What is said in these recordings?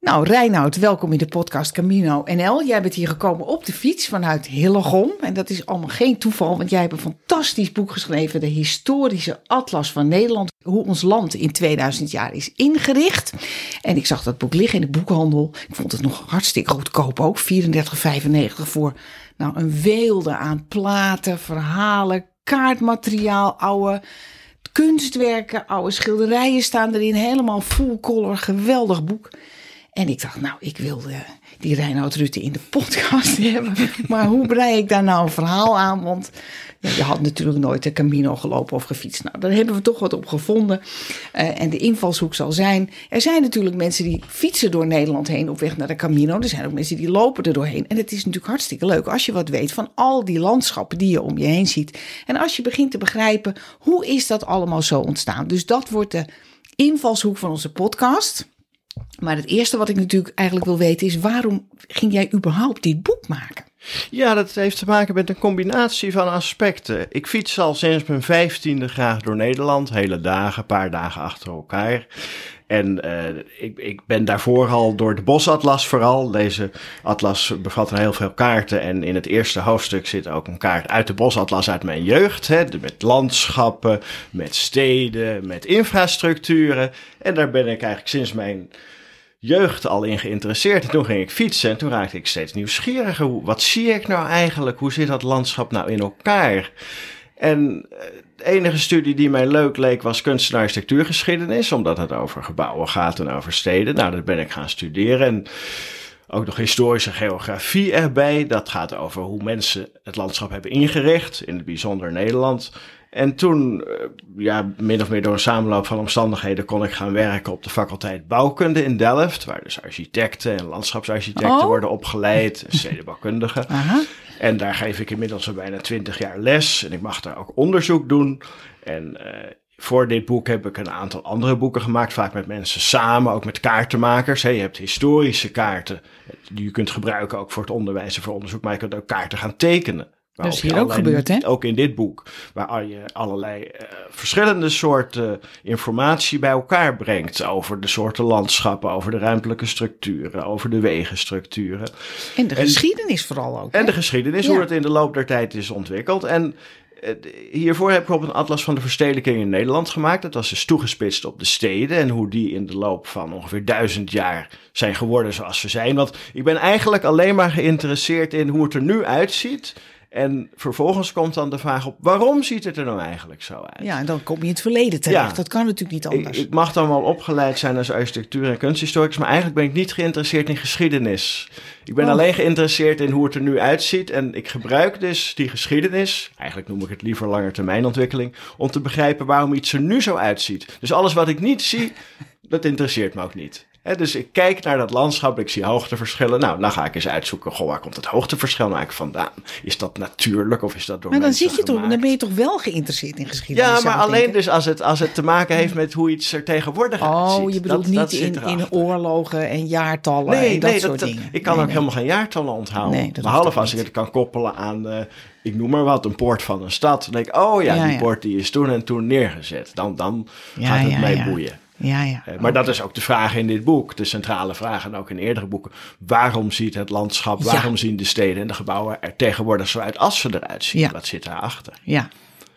Nou, Reinoud, welkom in de podcast Camino NL. Jij bent hier gekomen op de fiets vanuit Hillegom. En dat is allemaal geen toeval, want jij hebt een fantastisch boek geschreven. De historische atlas van Nederland. Hoe ons land in 2000 jaar is ingericht. En ik zag dat boek liggen in de boekhandel. Ik vond het nog hartstikke goedkoop ook. 34,95 voor nou, een weelde aan platen, verhalen, kaartmateriaal, oude kunstwerken, oude schilderijen staan erin. Helemaal full color, geweldig boek. En ik dacht, nou, ik wil uh, die Reinoud Rutte in de podcast hebben. Maar hoe brei ik daar nou een verhaal aan? Want je had natuurlijk nooit de Camino gelopen of gefietst. Nou, daar hebben we toch wat op gevonden. Uh, en de invalshoek zal zijn... Er zijn natuurlijk mensen die fietsen door Nederland heen op weg naar de Camino. Er zijn ook mensen die lopen er doorheen. En het is natuurlijk hartstikke leuk als je wat weet van al die landschappen die je om je heen ziet. En als je begint te begrijpen, hoe is dat allemaal zo ontstaan? Dus dat wordt de invalshoek van onze podcast... Maar het eerste wat ik natuurlijk eigenlijk wil weten is: waarom ging jij überhaupt dit boek maken? Ja, dat heeft te maken met een combinatie van aspecten. Ik fiets al sinds mijn vijftiende graag door Nederland, hele dagen, een paar dagen achter elkaar. En uh, ik, ik ben daarvoor al door de bosatlas vooral. Deze atlas bevat heel veel kaarten. En in het eerste hoofdstuk zit ook een kaart uit de bosatlas uit mijn jeugd. Hè, met landschappen, met steden, met infrastructuren. En daar ben ik eigenlijk sinds mijn jeugd al in geïnteresseerd. En toen ging ik fietsen en toen raakte ik steeds nieuwsgieriger. Wat zie ik nou eigenlijk? Hoe zit dat landschap nou in elkaar? En de enige studie die mij leuk leek was kunst- en architectuurgeschiedenis, omdat het over gebouwen gaat en over steden. Nou, dat ben ik gaan studeren. En ook nog historische geografie erbij. Dat gaat over hoe mensen het landschap hebben ingericht, in het bijzonder Nederland. En toen, ja, min of meer door een samenloop van omstandigheden, kon ik gaan werken op de faculteit bouwkunde in Delft, waar dus architecten en landschapsarchitecten oh. worden opgeleid, stedenbouwkundigen. Aha. En daar geef ik inmiddels al bijna twintig jaar les en ik mag daar ook onderzoek doen. En uh, voor dit boek heb ik een aantal andere boeken gemaakt, vaak met mensen samen, ook met kaartenmakers. Hey, je hebt historische kaarten die je kunt gebruiken ook voor het onderwijs en voor onderzoek, maar je kunt ook kaarten gaan tekenen. Dat is hier ook gebeurd, hè? Ook in dit boek, waar je allerlei uh, verschillende soorten informatie bij elkaar brengt. Over de soorten landschappen, over de ruimtelijke structuren, over de wegenstructuren. En de en, geschiedenis vooral ook. En hè? de geschiedenis, ja. hoe het in de loop der tijd is ontwikkeld. En uh, hiervoor heb ik op een atlas van de verstedelijking in Nederland gemaakt. Dat was dus toegespitst op de steden en hoe die in de loop van ongeveer duizend jaar zijn geworden zoals ze zijn. Want ik ben eigenlijk alleen maar geïnteresseerd in hoe het er nu uitziet en vervolgens komt dan de vraag op, waarom ziet het er nou eigenlijk zo uit? Ja, en dan kom je in het verleden terecht. Ja, dat kan natuurlijk niet anders. Ik, ik, mag dan wel opgeleid zijn als architectuur- en kunsthistoricus, maar eigenlijk ben ik niet geïnteresseerd in geschiedenis. Ik ben oh. alleen geïnteresseerd in hoe het er nu uitziet. En ik gebruik dus die geschiedenis, eigenlijk noem ik het liever langetermijnontwikkeling, om te begrijpen waarom iets er nu zo uitziet. Dus alles wat ik niet zie, dat interesseert me ook niet. He, dus ik kijk naar dat landschap, ik zie hoogteverschillen. Nou, dan ga ik eens uitzoeken, goh, waar komt het hoogteverschil nou eigenlijk vandaan? Is dat natuurlijk of is dat door Maar dan, zit je toch, dan ben je toch wel geïnteresseerd in geschiedenis? Ja, maar alleen denken. dus als het, als het te maken heeft met hoe iets er tegenwoordig oh, uitziet. Oh, je bedoelt dat, niet dat in, in oorlogen en jaartallen nee, en dat nee, soort dat, dingen. Ik kan nee, ook helemaal geen jaartallen onthouden. Behalve als ik het kan koppelen aan... Uh, ik noem maar wat, een poort van een stad. Dan denk ik, oh ja, Ja, die ja. poort die is toen en toen neergezet. Dan, dan Ja, gaat het mij boeien. Ja, ja. Eh, Maar dat is ook de vraag in dit boek, de centrale vraag en ook in eerdere boeken. Waarom ziet het landschap, Ja. waarom zien de steden en de gebouwen er tegenwoordig zo uit als ze eruit zien? Ja. Wat zit daarachter? Ja,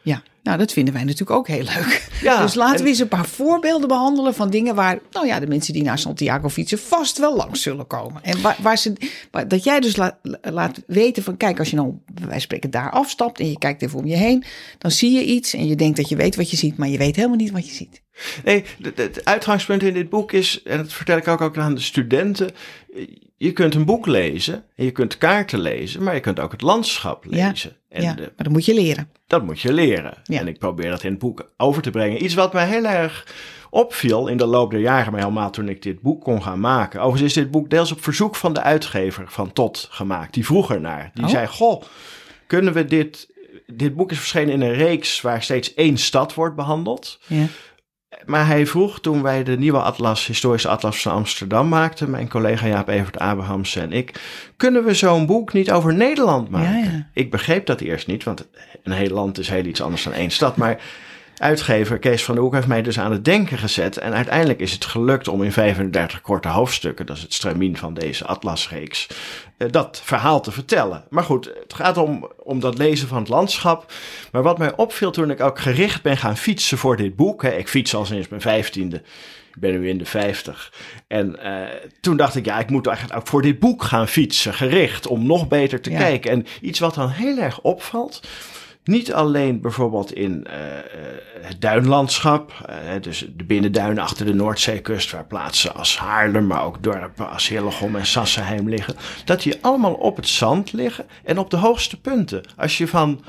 ja. Nou, dat vinden wij natuurlijk ook heel leuk. Ja, dus laten en- we eens een paar voorbeelden behandelen van dingen waar, nou ja, de mensen die naar Santiago fietsen vast wel langs zullen komen. En waar, waar ze, waar, dat jij dus laat, laat weten van, kijk, als je nou bij wijze van spreken daar afstapt en je kijkt even om je heen, dan zie je iets en je denkt dat je weet wat je ziet, maar je weet helemaal niet wat je ziet. Nee, het- uitgangspunt in dit boek is, en dat vertel ik ook, ook aan de studenten. Je kunt een boek lezen en je kunt kaarten lezen, maar je kunt ook het landschap Ja, lezen. En ja, de- maar dat moet je leren. dat moet je leren. Ja. En ik probeer dat in het boek over te brengen. Iets wat mij heel erg opviel in de loop der jaren, maar helemaal toen ik dit boek kon gaan maken. Overigens is dit boek deels op verzoek van de uitgever van Tot gemaakt. Die vroeg ernaar. Die Oh. zei, goh, kunnen we dit... Dit boek is verschenen in een reeks waar steeds één stad wordt behandeld. Ja. Maar hij vroeg toen wij de nieuwe atlas, historische atlas van Amsterdam maakten, mijn collega Jaap Evert Abrahams en ik, kunnen we zo'n boek niet over Nederland maken? Ja, ja. Ik begreep dat eerst niet, want een heel land is heel iets anders dan één stad, maar uitgever Kees van der Hoek heeft mij dus aan het denken gezet. En uiteindelijk is het gelukt om in 35 korte hoofdstukken, dat is het stramien van deze atlasreeks, eh, dat verhaal te vertellen. Maar goed, het gaat om, om dat lezen van het landschap. Maar wat mij opviel toen ik ook gericht ben gaan fietsen voor dit boek. Hè, ik fiets al sinds mijn vijftiende. Ik ben nu in de 50. En uh, toen dacht ik, ja, ik moet eigenlijk ook voor dit boek gaan fietsen, gericht, om nog beter te Ja. kijken. En iets wat dan heel erg opvalt, niet alleen bijvoorbeeld in uh, het duinlandschap, uh, dus de binnenduinen achter de Noordzeekust, waar plaatsen als Haarlem, maar ook dorpen als Hillegom en Sassenheim liggen, dat die allemaal op het zand liggen en op de hoogste punten. Als je van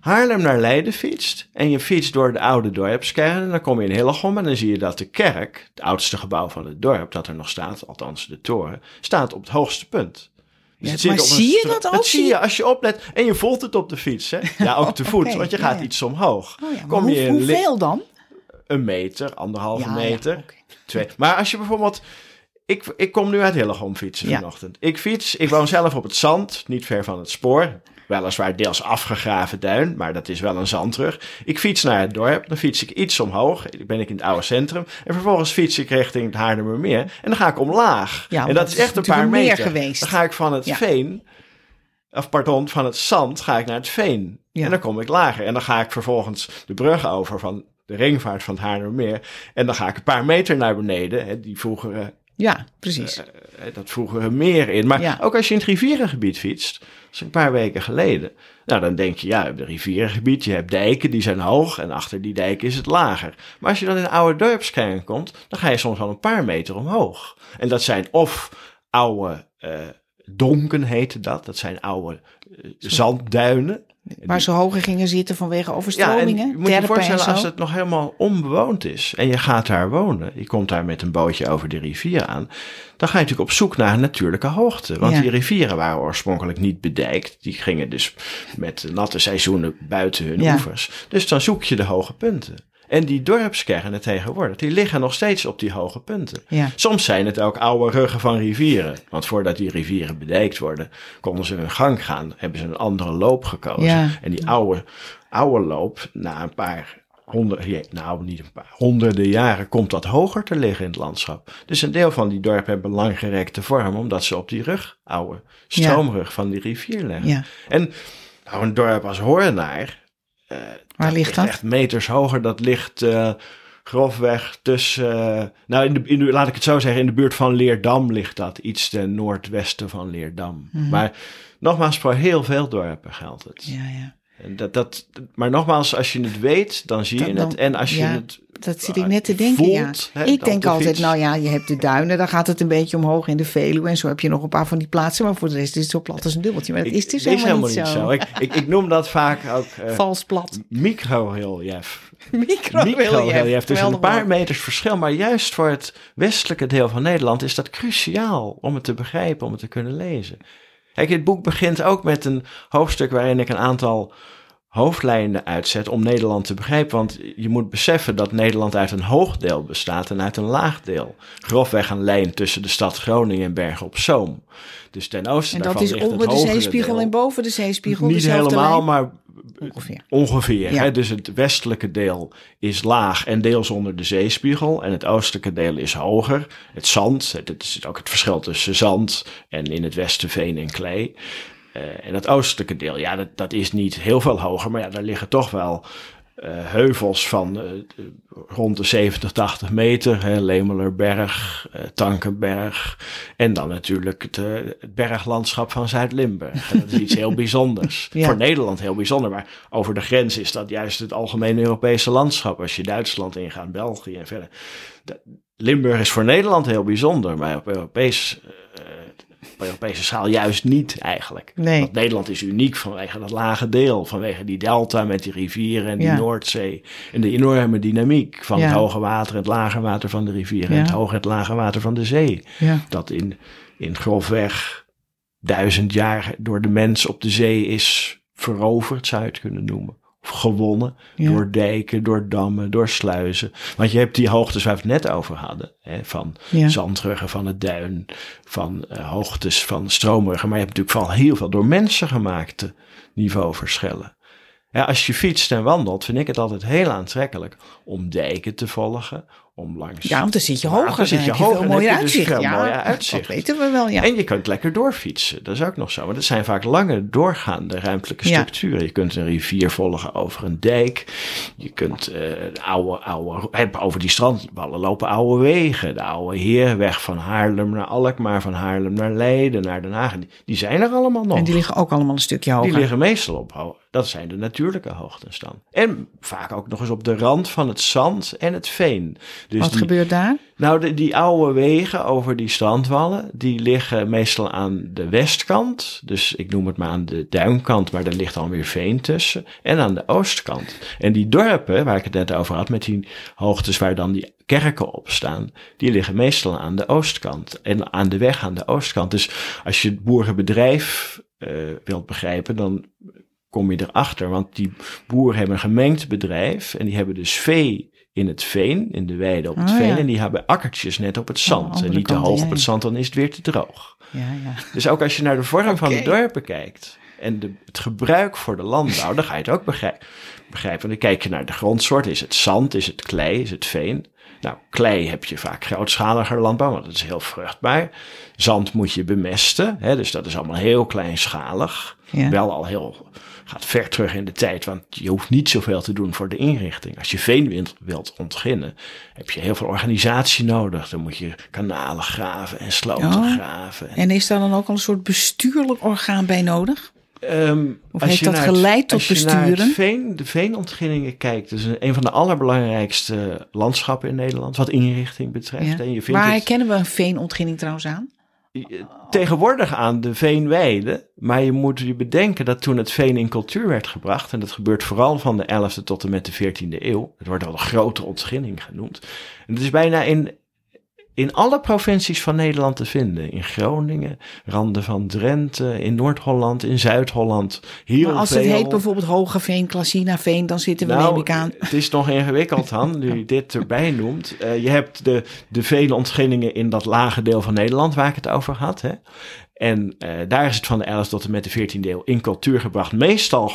Haarlem naar Leiden fietst en je fietst door de oude dorpskern, dan kom je in Hillegom en dan zie je dat de kerk, het oudste gebouw van het dorp dat er nog staat, althans de toren, staat op het hoogste punt. Ja, zit maar zie je dat ook? Dat zie je als je oplet. En je voelt het op de fiets, hè? Ja, ook te voet, want je gaat iets omhoog. Oh ja, Kom hoe- je hoeveel dan? een meter, anderhalve Ja, meter, twee. Maar als je bijvoorbeeld... Ik, ik kom nu uit Hillegom fietsen vanochtend. Ik fiets, ik woon zelf op het zand, niet ver van het spoor. Weliswaar deels afgegraven duin, maar dat is wel een zandrug. Ik fiets naar het dorp, dan fiets ik iets omhoog. Dan ben ik in het oude centrum. En vervolgens fiets ik richting het Haarlemmermeer. En dan ga ik omlaag. Ja, en dat is echt een paar meter. geweest. Dan ga ik van het Ja. veen, of pardon, van het zand ga ik naar het veen. Ja. En dan kom ik lager. En dan ga ik vervolgens de brug over van de ringvaart van het Haarlemmermeer. En dan ga ik een paar meter naar beneden. Hè, die vroegere, Ja, precies. eh, dat vroegere meer in. Maar ook als je in het rivierengebied fietst. Is een paar weken geleden. Nou, dan denk je, ja, je hebt een rivierengebied. Je hebt dijken, die zijn hoog. En achter die dijken is het lager. Maar als je dan in oude dorpskern komt. Dan ga je soms wel een paar meter omhoog. En dat zijn of oude... eh, donken heette dat. Dat zijn oude eh, zandduinen. Waar ze hoger gingen zitten vanwege overstromingen. Ja, je moet je voorstellen als het nog helemaal onbewoond is en je gaat daar wonen, je komt daar met een bootje over de rivier aan, dan ga je natuurlijk op zoek naar een natuurlijke hoogte. Want Ja. die rivieren waren oorspronkelijk niet bedijkt, die gingen dus met natte seizoenen buiten hun Ja. oevers. Dus dan zoek je de hoge punten. En die dorpskernen tegenwoordig, die liggen nog steeds op die hoge punten. Ja. Soms zijn het ook oude ruggen van rivieren. Want voordat die rivieren bedijkt worden, konden ze hun gang gaan. Hebben ze een andere loop gekozen. Ja. En die oude, oude loop, na een paar honderden, nou niet een paar, honderden jaren, komt dat hoger te liggen in het landschap. Dus een deel van die dorpen hebben langgerekte vorm, omdat ze op die rug, oude stroomrug van die rivier liggen. En nou, een dorp als Hoornaar, eh, Waar ligt dat? echt meters hoger. Dat ligt eh, grofweg tussen, eh, nou in de, in de, laat ik het zo zeggen, in de buurt van Leerdam ligt dat. Iets ten noordwesten van Leerdam. Maar nogmaals, voor heel veel dorpen geldt het. Mhm. Ja, ja. Dat, dat, maar nogmaals, als je het weet, dan zie je dan- het. En als je ja, het Dat zit ik net te denken, voelt, ja. ik denk de altijd, nou ja, je hebt de duinen, dan gaat het een beetje omhoog in de Veluwe. En zo heb je nog een paar van die plaatsen, maar voor de rest is het zo plat als een dubbeltje. Maar dat is dus het helemaal, niet zo. Ik, ik, ik noem dat vaak ook eh Vals plat. micro-relief. Micro Micro-relief. Dus een paar meters verschil. Maar juist voor het westelijke deel van Nederland is dat cruciaal om het te begrijpen, om het te kunnen lezen. Kijk, dit boek begint ook met een hoofdstuk waarin ik een aantal hoofdlijnen uitzet om Nederland te begrijpen. Want je moet beseffen dat Nederland uit een hoogdeel bestaat en uit een laagdeel. Grofweg een lijn tussen de stad Groningen en Bergen op Zoom. Dus ten oosten En dat daarvan is ligt onder de zeespiegel deel. en boven de zeespiegel. Niet helemaal, lijn? maar ongeveer. Ongeveer. Ja. Hè? Dus het westelijke deel is laag en deels onder de zeespiegel. En het oostelijke deel is hoger. Het zand, het- het is ook het verschil tussen zand en in het westen veen en klei. Eh, en het oostelijke deel, ja, dat, dat is niet heel veel hoger. Maar ja, daar liggen toch wel heuvels van eh, rond de 70, 80 meter. Hè? Lemelerberg, eh, Tankenberg. En dan natuurlijk het, eh, het berglandschap van Zuid-Limburg. Dat is iets heel bijzonders. Ja. Voor Nederland heel bijzonder. Maar over de grens is dat juist het algemene Europese landschap. Als je Duitsland ingaat, België en verder. De- Limburg is voor Nederland heel bijzonder. Maar op Europees... op Europese schaal juist niet eigenlijk. Nee. Want Nederland is uniek vanwege dat lage deel. Vanwege die delta met die rivieren en die Ja. Noordzee. En de enorme dynamiek van Ja. het hoge water en het lage water van de rivieren. En het hoge en het lage water van de zee. Ja. Dat in, in grofweg duizend jaar door de mens op de zee is veroverd, zou je het kunnen noemen. Gewonnen Ja. door dijken, door dammen, door sluizen. Want je hebt die hoogtes waar we het net over hadden, hè, van Ja. zandruggen van het duin, van eh, hoogtes van stroomruggen. Maar je hebt natuurlijk vooral heel veel door mensen gemaakte niveauverschillen. Ja, als je fietst en wandelt, vind ik het altijd heel aantrekkelijk om dijken te volgen, om langs... Ja, want dan zit je hoger. zit dan je hoger je dus uitzicht. ja, mooier uitzicht. dat weten we wel, ja. En je kunt lekker doorfietsen. Dat is ook nog zo. Maar dat zijn vaak lange doorgaande ruimtelijke Ja. structuren. Je kunt een rivier volgen over een dijk. Je kunt eh, oude, oude, over die strandwallen lopen oude wegen. De oude heerweg van Haarlem naar Alkmaar, van Haarlem naar Leiden, naar Den Haag. Die, die zijn er allemaal nog. En die liggen ook allemaal een stukje hoger. Die liggen meestal op Dat zijn de natuurlijke hoogtes dan. En vaak ook nog eens op de rand van het zand en het veen. Dus Wat die, gebeurt daar? nou, de, die oude wegen over die strandwallen, die liggen meestal aan de westkant. Dus ik noem het maar aan de duinkant, maar daar ligt dan weer veen tussen. En aan de oostkant. En die dorpen, waar ik het net over had, met die hoogtes waar dan die kerken op staan, die liggen meestal aan de oostkant. En aan de weg aan de oostkant. Dus als je het boerenbedrijf eh, wilt begrijpen, dan kom je erachter. Want die boeren hebben een gemengd bedrijf en die hebben dus vee in het veen, in de weide op het Oh, veen. ja. En die hebben akkertjes net op het zand. andere en niet te hoog ja, op het zand, dan is het weer te droog. Ja, ja. Dus ook als je naar de vorm van de dorpen kijkt en de, het gebruik voor de landbouw, dan ga je het ook begrijpen. begrijpen. Dan kijk je naar de grondsoort. Is het zand? Is het klei? Is het veen? Nou, klei heb je vaak grootschaliger landbouw, want dat is heel vruchtbaar. Zand moet je bemesten, hè, dus dat is allemaal heel kleinschalig. Ja. Wel al heel, gaat ver terug in de tijd, want je hoeft niet zoveel te doen voor de inrichting. Als je veen wilt- ontginnen, heb je heel veel organisatie nodig. Dan moet je kanalen graven en sloten Oh. graven. En is daar dan ook al een soort bestuurlijk orgaan bij nodig? Ehm, Of heeft dat geleid tot als je naar besturen? het veen, de veenontginningen kijkt, is een, een van de allerbelangrijkste landschappen in Nederland, wat inrichting betreft. Ja. En je vindt Waar het herkennen we een veenontginning trouwens aan? Tegenwoordig aan de veenweide, maar je moet je bedenken dat toen het veen in cultuur werd gebracht, en dat gebeurt vooral van de 11e tot en met de 14e eeuw, het wordt wel een grote ontginning genoemd. En het is bijna in, in alle provincies van Nederland te vinden. In Groningen, randen van Drenthe, in Noord-Holland, in Zuid-Holland. Maar als veel. het heet bijvoorbeeld Hogeveen, Klassinaveen, dan zitten we Nou, neem ik aan. Het is nog ingewikkeld, Han, nu je dit erbij noemt. Eh, je hebt de, de vele ontginningen in dat lage deel van Nederland waar ik het over had. Hè? En eh, daar is het van de 11e tot en met de 14e eeuw in cultuur gebracht. Meestal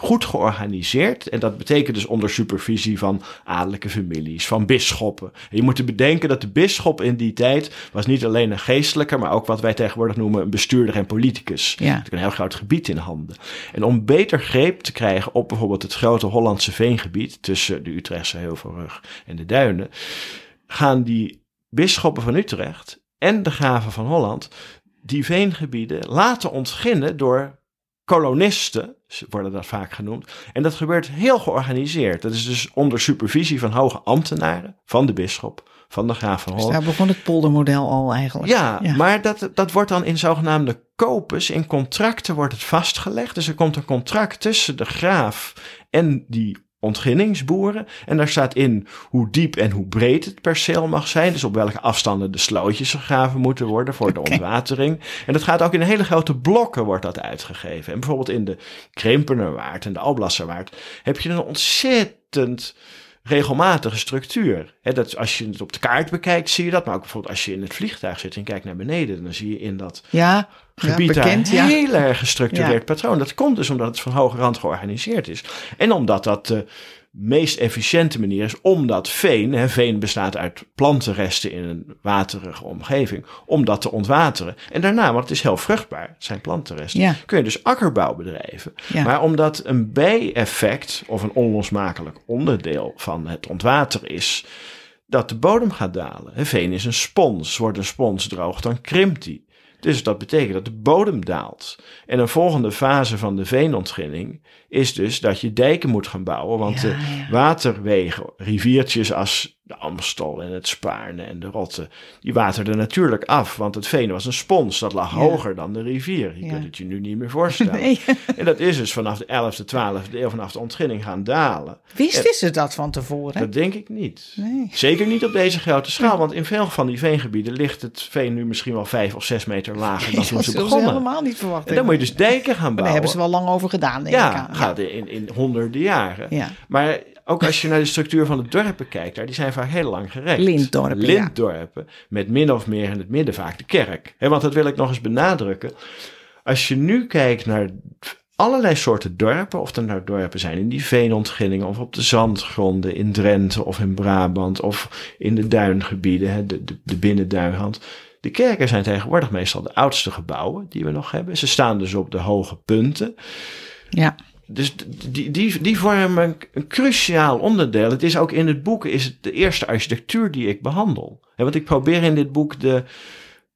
goed georganiseerd. En dat betekent dus onder supervisie van adellijke families, van bisschoppen. En je moet bedenken dat de bisschop in die tijd was niet alleen een geestelijke, maar ook wat wij tegenwoordig noemen een bestuurder en politicus. Ja. Natuurlijk een heel groot gebied in handen. En om beter greep te krijgen op bijvoorbeeld het grote Hollandse veengebied tussen de Utrechtse Heuvelrug en de Duinen, gaan die bisschoppen van Utrecht en de graven van Holland die veengebieden laten ontginnen door kolonisten, worden dat vaak genoemd. En dat gebeurt heel georganiseerd. Dat is dus onder supervisie van hoge ambtenaren, van de bisschop, van de graaf van Dus Holland. daar begon het poldermodel al eigenlijk. Ja, maar dat, dat wordt dan in zogenaamde kopes, in contracten wordt het vastgelegd. Dus er komt een contract tussen de graaf en die ontginningsboeren. En daar staat in hoe diep en hoe breed het perceel mag zijn. Dus op welke afstanden de slootjes gegraven moeten worden voor de ontwatering. En dat gaat ook in hele grote blokken wordt dat uitgegeven. En bijvoorbeeld in de Krimpenerwaard en de Alblasserwaard heb je een ontzettend regelmatige structuur. Dat als je het op de kaart bekijkt, zie je dat. Maar ook bijvoorbeeld als je in het vliegtuig zit en kijkt naar beneden, dan zie je in dat Ja, gebied ja, bekend, daar een heel erg gestructureerd patroon. Dat komt dus omdat het van hoge rand georganiseerd is. En omdat dat de meest efficiënte manier is om dat veen, hè, veen bestaat uit plantenresten in een waterige omgeving, om dat te ontwateren. En daarna, want het is heel vruchtbaar, het zijn plantenresten, Ja. kun je dus akkerbouw bedrijven. Ja. Maar omdat een bijeffect of een onlosmakelijk onderdeel van het ontwateren is, dat de bodem gaat dalen. Hè, Veen is een spons. Wordt een spons droog, dan krimpt die. Dus dat betekent dat de bodem daalt. En een volgende fase van de veenontginning is dus dat je dijken moet gaan bouwen. Want Ja, de ja. waterwegen, riviertjes als de Amstel en het Spaarne en de Rotte, die waterden natuurlijk af. Want het veen was een spons, dat lag Ja. hoger dan de rivier. Je kunt het je nu niet meer voorstellen. Nee. En dat is dus vanaf de 11e, 12e eeuw, vanaf de ontginning gaan dalen. Wisten ze dat van tevoren? Dat denk ik niet. Nee. Zeker niet op deze grote schaal, want in veel van die veengebieden ligt het veen nu misschien wel vijf of zes meter lager dan toen dat ze begonnen. helemaal niet verwachten. En dan moet je dus dijken gaan Maar bouwen. daar hebben ze wel lang over gedaan, denk ik aan. Gaat in, in honderden jaren. Ja. Maar ook als je naar de structuur van de dorpen kijkt, daar, die zijn vaak heel lang gerekt. Lintdorpen, ja. Lintdorpen, met min of meer in het midden vaak de kerk. Hè, want dat wil ik nog eens benadrukken. Als je nu kijkt naar allerlei soorten dorpen, of er nou dorpen zijn in die veenontginningen, of op de zandgronden in Drenthe of in Brabant, of in de duingebieden, hè, de, de, de. De kerken zijn tegenwoordig meestal de oudste gebouwen die we nog hebben. Ze staan dus op de hoge punten. Ja. Dus die, die, die vormen een, een cruciaal onderdeel. Het is ook in het boek is het de eerste architectuur die ik behandel. Want ik probeer in dit boek de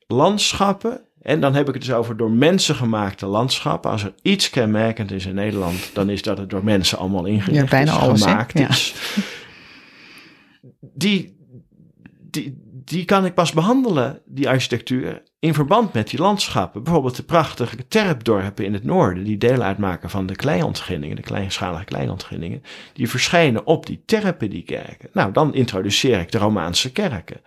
landschappen. En dan heb ik het dus over door mensen gemaakte landschappen. Als er iets kenmerkend is in Nederland, dan is dat het door mensen allemaal ingericht Ja, bijna is, alles, gemaakt Ja. is. Die, die, die kan ik pas behandelen, die architectuur, in verband met die landschappen. Bijvoorbeeld de prachtige terpdorpen in het noorden, die deel uitmaken van de kleinontginningen, de kleinschalige kleinontginningen, die verschijnen op die terpen, die kerken. Nou, dan introduceer ik de Romaanse kerken.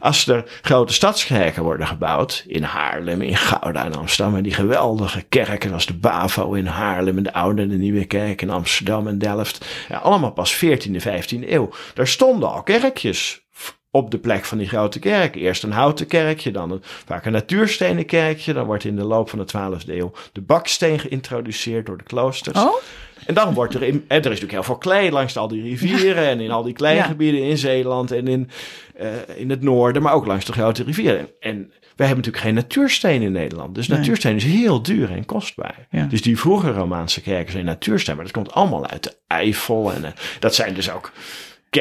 Als er grote stadskerken worden gebouwd, in Haarlem, in Gouda en Amsterdam, en die geweldige kerken als de Bavo in Haarlem en de Oude en de Nieuwe Kerk in Amsterdam en Delft, allemaal pas 14e, 15e eeuw. Daar stonden al kerkjes op de plek van die grote kerk. Eerst een houten kerkje, dan een, vaak een natuurstenen kerkje. Dan wordt in de loop van de 12e eeuw de baksteen geïntroduceerd door de kloosters. Oh? En dan wordt er, in, en er is natuurlijk heel veel klei langs al die rivieren en in al die kleingebieden in Zeeland en in, eh, in het noorden, maar ook langs de grote rivieren. En wij hebben natuurlijk geen natuursteen in Nederland. Dus Nee. natuursteen is heel duur en kostbaar. Ja. Dus die vroege Romaanse kerken zijn natuursteen, maar dat komt allemaal uit de Eifel. En eh, dat zijn dus ook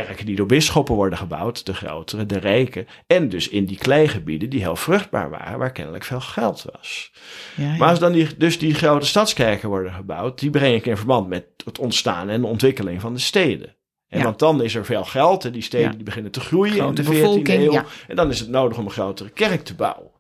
kerken die door bisschoppen worden gebouwd, de grotere, de rijke. En dus in die kleigebieden die heel vruchtbaar waren, waar kennelijk veel geld was. Ja, ja. Maar als dan die, dus die grote stadskerken worden gebouwd, die breng ik in verband met het ontstaan en de ontwikkeling van de steden. En Ja. Want dan is er veel geld en die steden die beginnen te groeien Grote in de 14e bevolking, eeuw. En dan is het nodig om een grotere kerk te bouwen.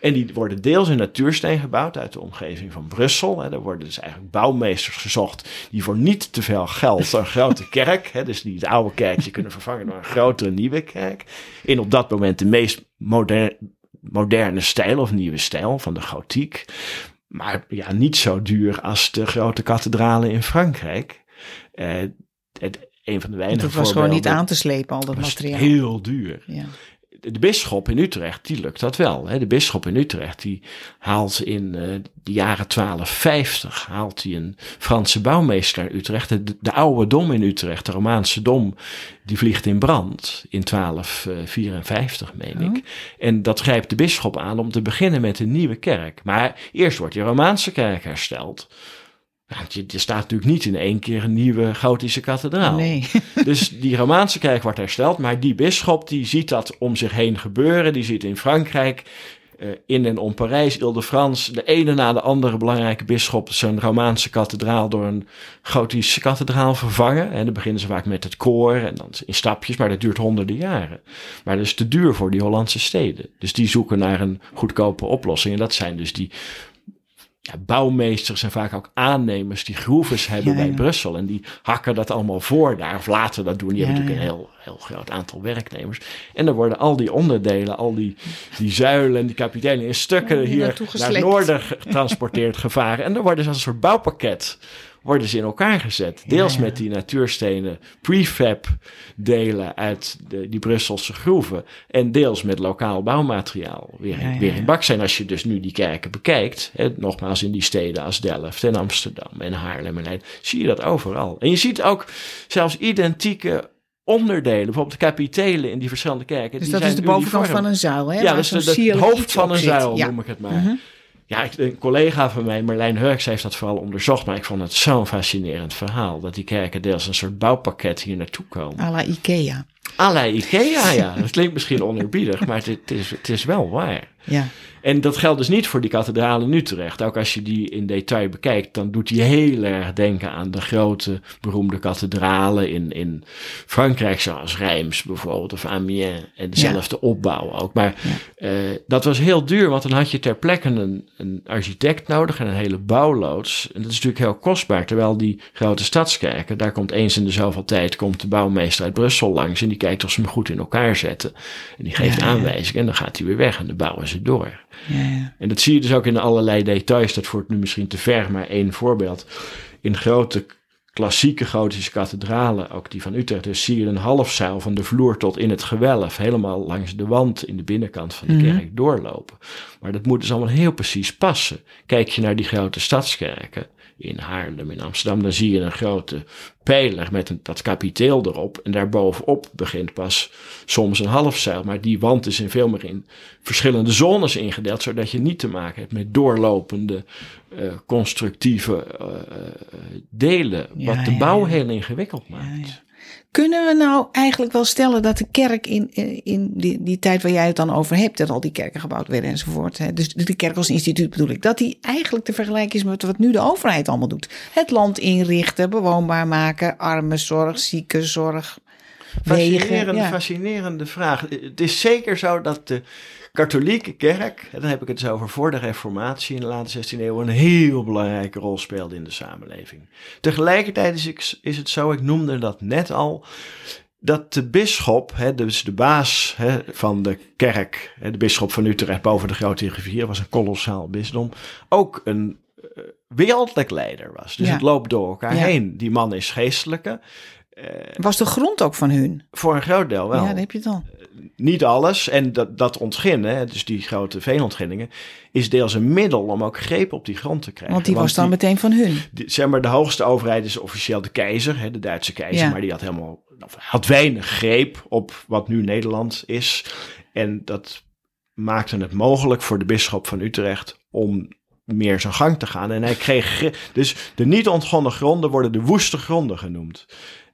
En die worden deels in natuursteen gebouwd uit de omgeving van Brussel. Hè. Daar worden dus eigenlijk bouwmeesters gezocht die voor niet te veel geld een grote kerk, hè, dus die het oude kerkje kunnen vervangen door een grotere nieuwe kerk. In op dat moment de meest moder- moderne stijl of nieuwe stijl van de gotiek. Maar ja, niet zo duur als de grote kathedralen in Frankrijk. Eh, het, een van de weinige Want het was gewoon niet aan te slepen, al dat materiaal. heel duur Ja. De bisschop in Utrecht, die lukt dat wel. Hè? De bisschop in Utrecht, die haalt in eh, de jaren 1250, haalt hij een Franse bouwmeester naar Utrecht. De, de oude dom in Utrecht, de Romaanse dom, die vliegt in brand in 1254, meen ik. En dat grijpt de bisschop aan om te beginnen met een nieuwe kerk. Maar eerst wordt die Romaanse kerk hersteld. Want je- er staat natuurlijk niet in één keer een nieuwe gotische kathedraal. Nee. Dus die Romaanse kerk wordt hersteld, maar die bisschop die ziet dat om zich heen gebeuren. Die ziet in Frankrijk, eh, in en om Parijs, Ile-de-France, de ene na de andere belangrijke bisschop zijn Romaanse kathedraal door een gotische kathedraal vervangen. En dan beginnen ze vaak met het koor en dan in stapjes, maar dat duurt honderden jaren. Maar dat is te duur voor die Hollandse steden. Dus die zoeken naar een goedkope oplossing. En dat zijn dus die ja, bouwmeesters en vaak ook aannemers die groeves hebben Ja, bij ja. Brussel. En die hakken dat allemaal voor daar, of laten dat doen. Die hebben natuurlijk een heel, heel groot aantal werknemers. En dan worden al die onderdelen, al die, die zuilen en die kapitelen in stukken hier naar het noorden getransporteerd, gevaren. En dan worden ze als een soort bouwpakket worden ze in elkaar gezet. Deels ja. met die natuurstenen prefab delen uit de, die Brusselse groeven. En deels met lokaal bouwmateriaal. Weer, Ja, weer in baksteen. Als je dus nu die kerken bekijkt. Hè, nogmaals in die steden als Delft en Amsterdam en Haarlem en Leiden. Zie je dat overal. En je ziet ook zelfs identieke onderdelen. Bijvoorbeeld de kapitelen in die verschillende kerken. Dus die dat zijn is de bovenkant uniform. van een zuil, hè? Ja, dat is het hoofd van een zit. zuil, noem ik het maar. Mhm. Ja, een collega van mij, Marlijn Hurks, heeft dat vooral onderzocht. Maar ik vond het zo'n fascinerend verhaal. Dat die kerken deels een soort bouwpakket hier naartoe komen. À la Ikea. Alla Ikea, ja. Dat klinkt misschien oneerbiedig, maar het, het is, het is wel waar. Ja. En dat geldt dus niet voor die kathedraal in Utrecht. Ook als je die in detail bekijkt, dan doet die heel erg denken aan de grote beroemde kathedralen in, in Frankrijk, zoals Reims bijvoorbeeld, of Amiens. En dezelfde opbouw ook. Maar uh, dat was heel duur, want dan had je ter plekke een, een architect nodig en een hele bouwloods. En dat is natuurlijk heel kostbaar, terwijl die grote stadskerken, daar komt eens in de zoveel tijd komt de bouwmeester uit Brussel langs en die kijkt of ze hem goed in elkaar zetten. En die geeft aanwijzingen en dan gaat hij weer weg en dan bouwen ze door. Ja, ja. En dat zie je dus ook in allerlei details. Dat voert nu misschien te ver, maar één voorbeeld. In grote klassieke gotische kathedralen, ook die van Utrecht, dus zie je een halfzuil van de vloer tot in het gewelf, helemaal langs de wand in de binnenkant van de Mhm. kerk doorlopen. Maar dat moet dus allemaal heel precies passen. Kijk je naar die grote stadskerken in Haarlem, in Amsterdam, dan zie je een grote pijler met een, dat kapiteel erop. En daarbovenop begint pas soms een halfzuil. Maar die wand is in veel meer in verschillende zones ingedeeld, zodat je niet te maken hebt met doorlopende eh, constructieve eh, delen. Ja, wat de ja, bouw ja. heel ingewikkeld maakt. Kunnen we nou eigenlijk wel stellen dat de kerk in, in- in die, die tijd waar jij het dan over hebt, dat al die kerken gebouwd werden enzovoort, hè, dus de kerk als instituut bedoel ik, dat die eigenlijk te vergelijken is met wat nu de overheid allemaal doet? Het land inrichten, bewoonbaar maken, armenzorg, ziekenzorg, wegen. Fascinerende, Ja. fascinerende vraag. Het is zeker zo dat de katholieke kerk, en dan heb ik het dus over voor de reformatie in de late 16e eeuw, een heel belangrijke rol speelde in de samenleving. Tegelijkertijd is, ik- is het zo, ik noemde dat net al, dat de bisschop, hè, dus de baas hè, van de kerk, hè, de bisschop van Utrecht boven de grote rivier, was een kolossaal bisdom, ook een eh, wereldlijk leider was. Dus Ja. het loopt door elkaar Ja. heen. Die man is geestelijke, Was de grond ook van hun? voor een groot deel wel. Ja, daar heb je al. Niet alles, en dat, dat ontginnen, hè, dus die grote veenontginningen, is deels een middel om ook greep op die grond te krijgen. Want die was dan die- meteen van hun. die- zeg maar, de hoogste overheid is officieel de keizer, hè, de Duitse keizer, Ja. maar die had helemaal had weinig greep op wat nu Nederland is. En dat maakte het mogelijk voor de bisschop van Utrecht om meer zijn gang te gaan. En hij kreeg. Dus de niet ontgonnen gronden worden de woeste gronden genoemd.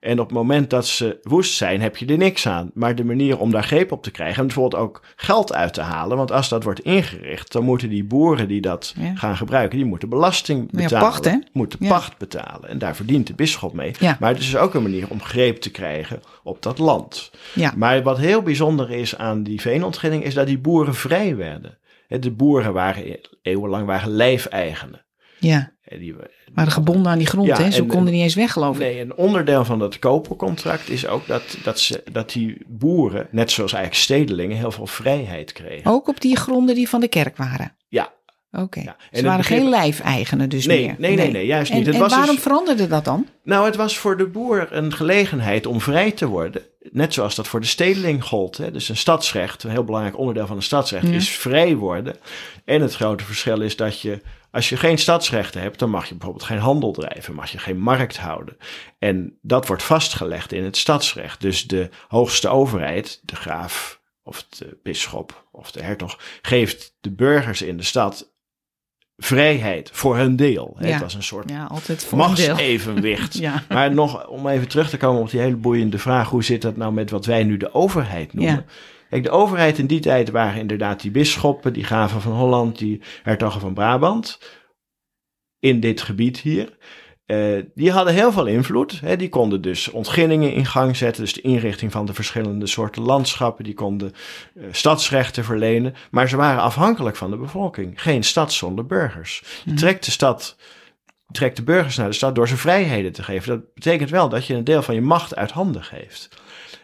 En op het moment dat ze woest zijn, heb je er niks aan. Maar de manier om daar greep op te krijgen, en bijvoorbeeld ook geld uit te halen. Want als dat wordt ingericht, dan moeten die boeren die dat Ja. gaan gebruiken, die moeten belasting Ja, betalen. pacht, hè? Moeten Ja. pacht betalen. En daar verdient de bisschop mee. Maar het is ook een manier om greep te krijgen op dat land. Maar wat heel bijzonder is aan die veenontginning, is dat die boeren vrij werden. De boeren waren eeuwenlang waren lijfeigenen. Ja. Die, Maar gebonden aan die grond, Ja, hè? Ze en- konden niet eens weg, geloof ik. Nee, een onderdeel van dat kopercontract is ook dat, dat, ze, dat die boeren, net zoals eigenlijk stedelingen, heel veel vrijheid kregen. Ook op die gronden die van de kerk waren. Ja. Oké. Ja, Ze waren geen lijfeigenen dus Nee, meer. nee, nee, nee, juist En, niet. Het en was dus- waarom veranderde dat dan? Nou, het was voor de boer een gelegenheid om vrij te worden. Net zoals dat voor de stedeling gold. Hè. Dus een stadsrecht, een heel belangrijk onderdeel van een stadsrecht, Ja. is vrij worden. En het grote verschil is dat je, als je geen stadsrechten hebt, dan mag je bijvoorbeeld geen handel drijven, mag je geen markt houden. En dat wordt vastgelegd in het stadsrecht. Dus de hoogste overheid, de graaf of de bisschop of de hertog, geeft de burgers in de stad vrijheid voor hun deel. Ja. Het was een soort Ja, altijd voor machtsevenwicht. Ja. Maar nog om even terug te komen op die hele boeiende vraag: hoe zit dat nou met wat wij nu de overheid noemen? Kijk, de overheid in die tijd waren inderdaad die bisschoppen, die graven van Holland, die hertogen van Brabant. In dit gebied hier. Eh, die hadden heel veel invloed. Hè. Die konden dus ontginningen in gang zetten. Dus de inrichting van de verschillende soorten landschappen. Die konden eh, stadsrechten verlenen. Maar ze waren afhankelijk van de bevolking. Geen stad zonder burgers. Je trekt de stad trekt de burgers naar de stad door ze vrijheden te geven. Dat betekent wel dat je een deel van je macht uit handen geeft.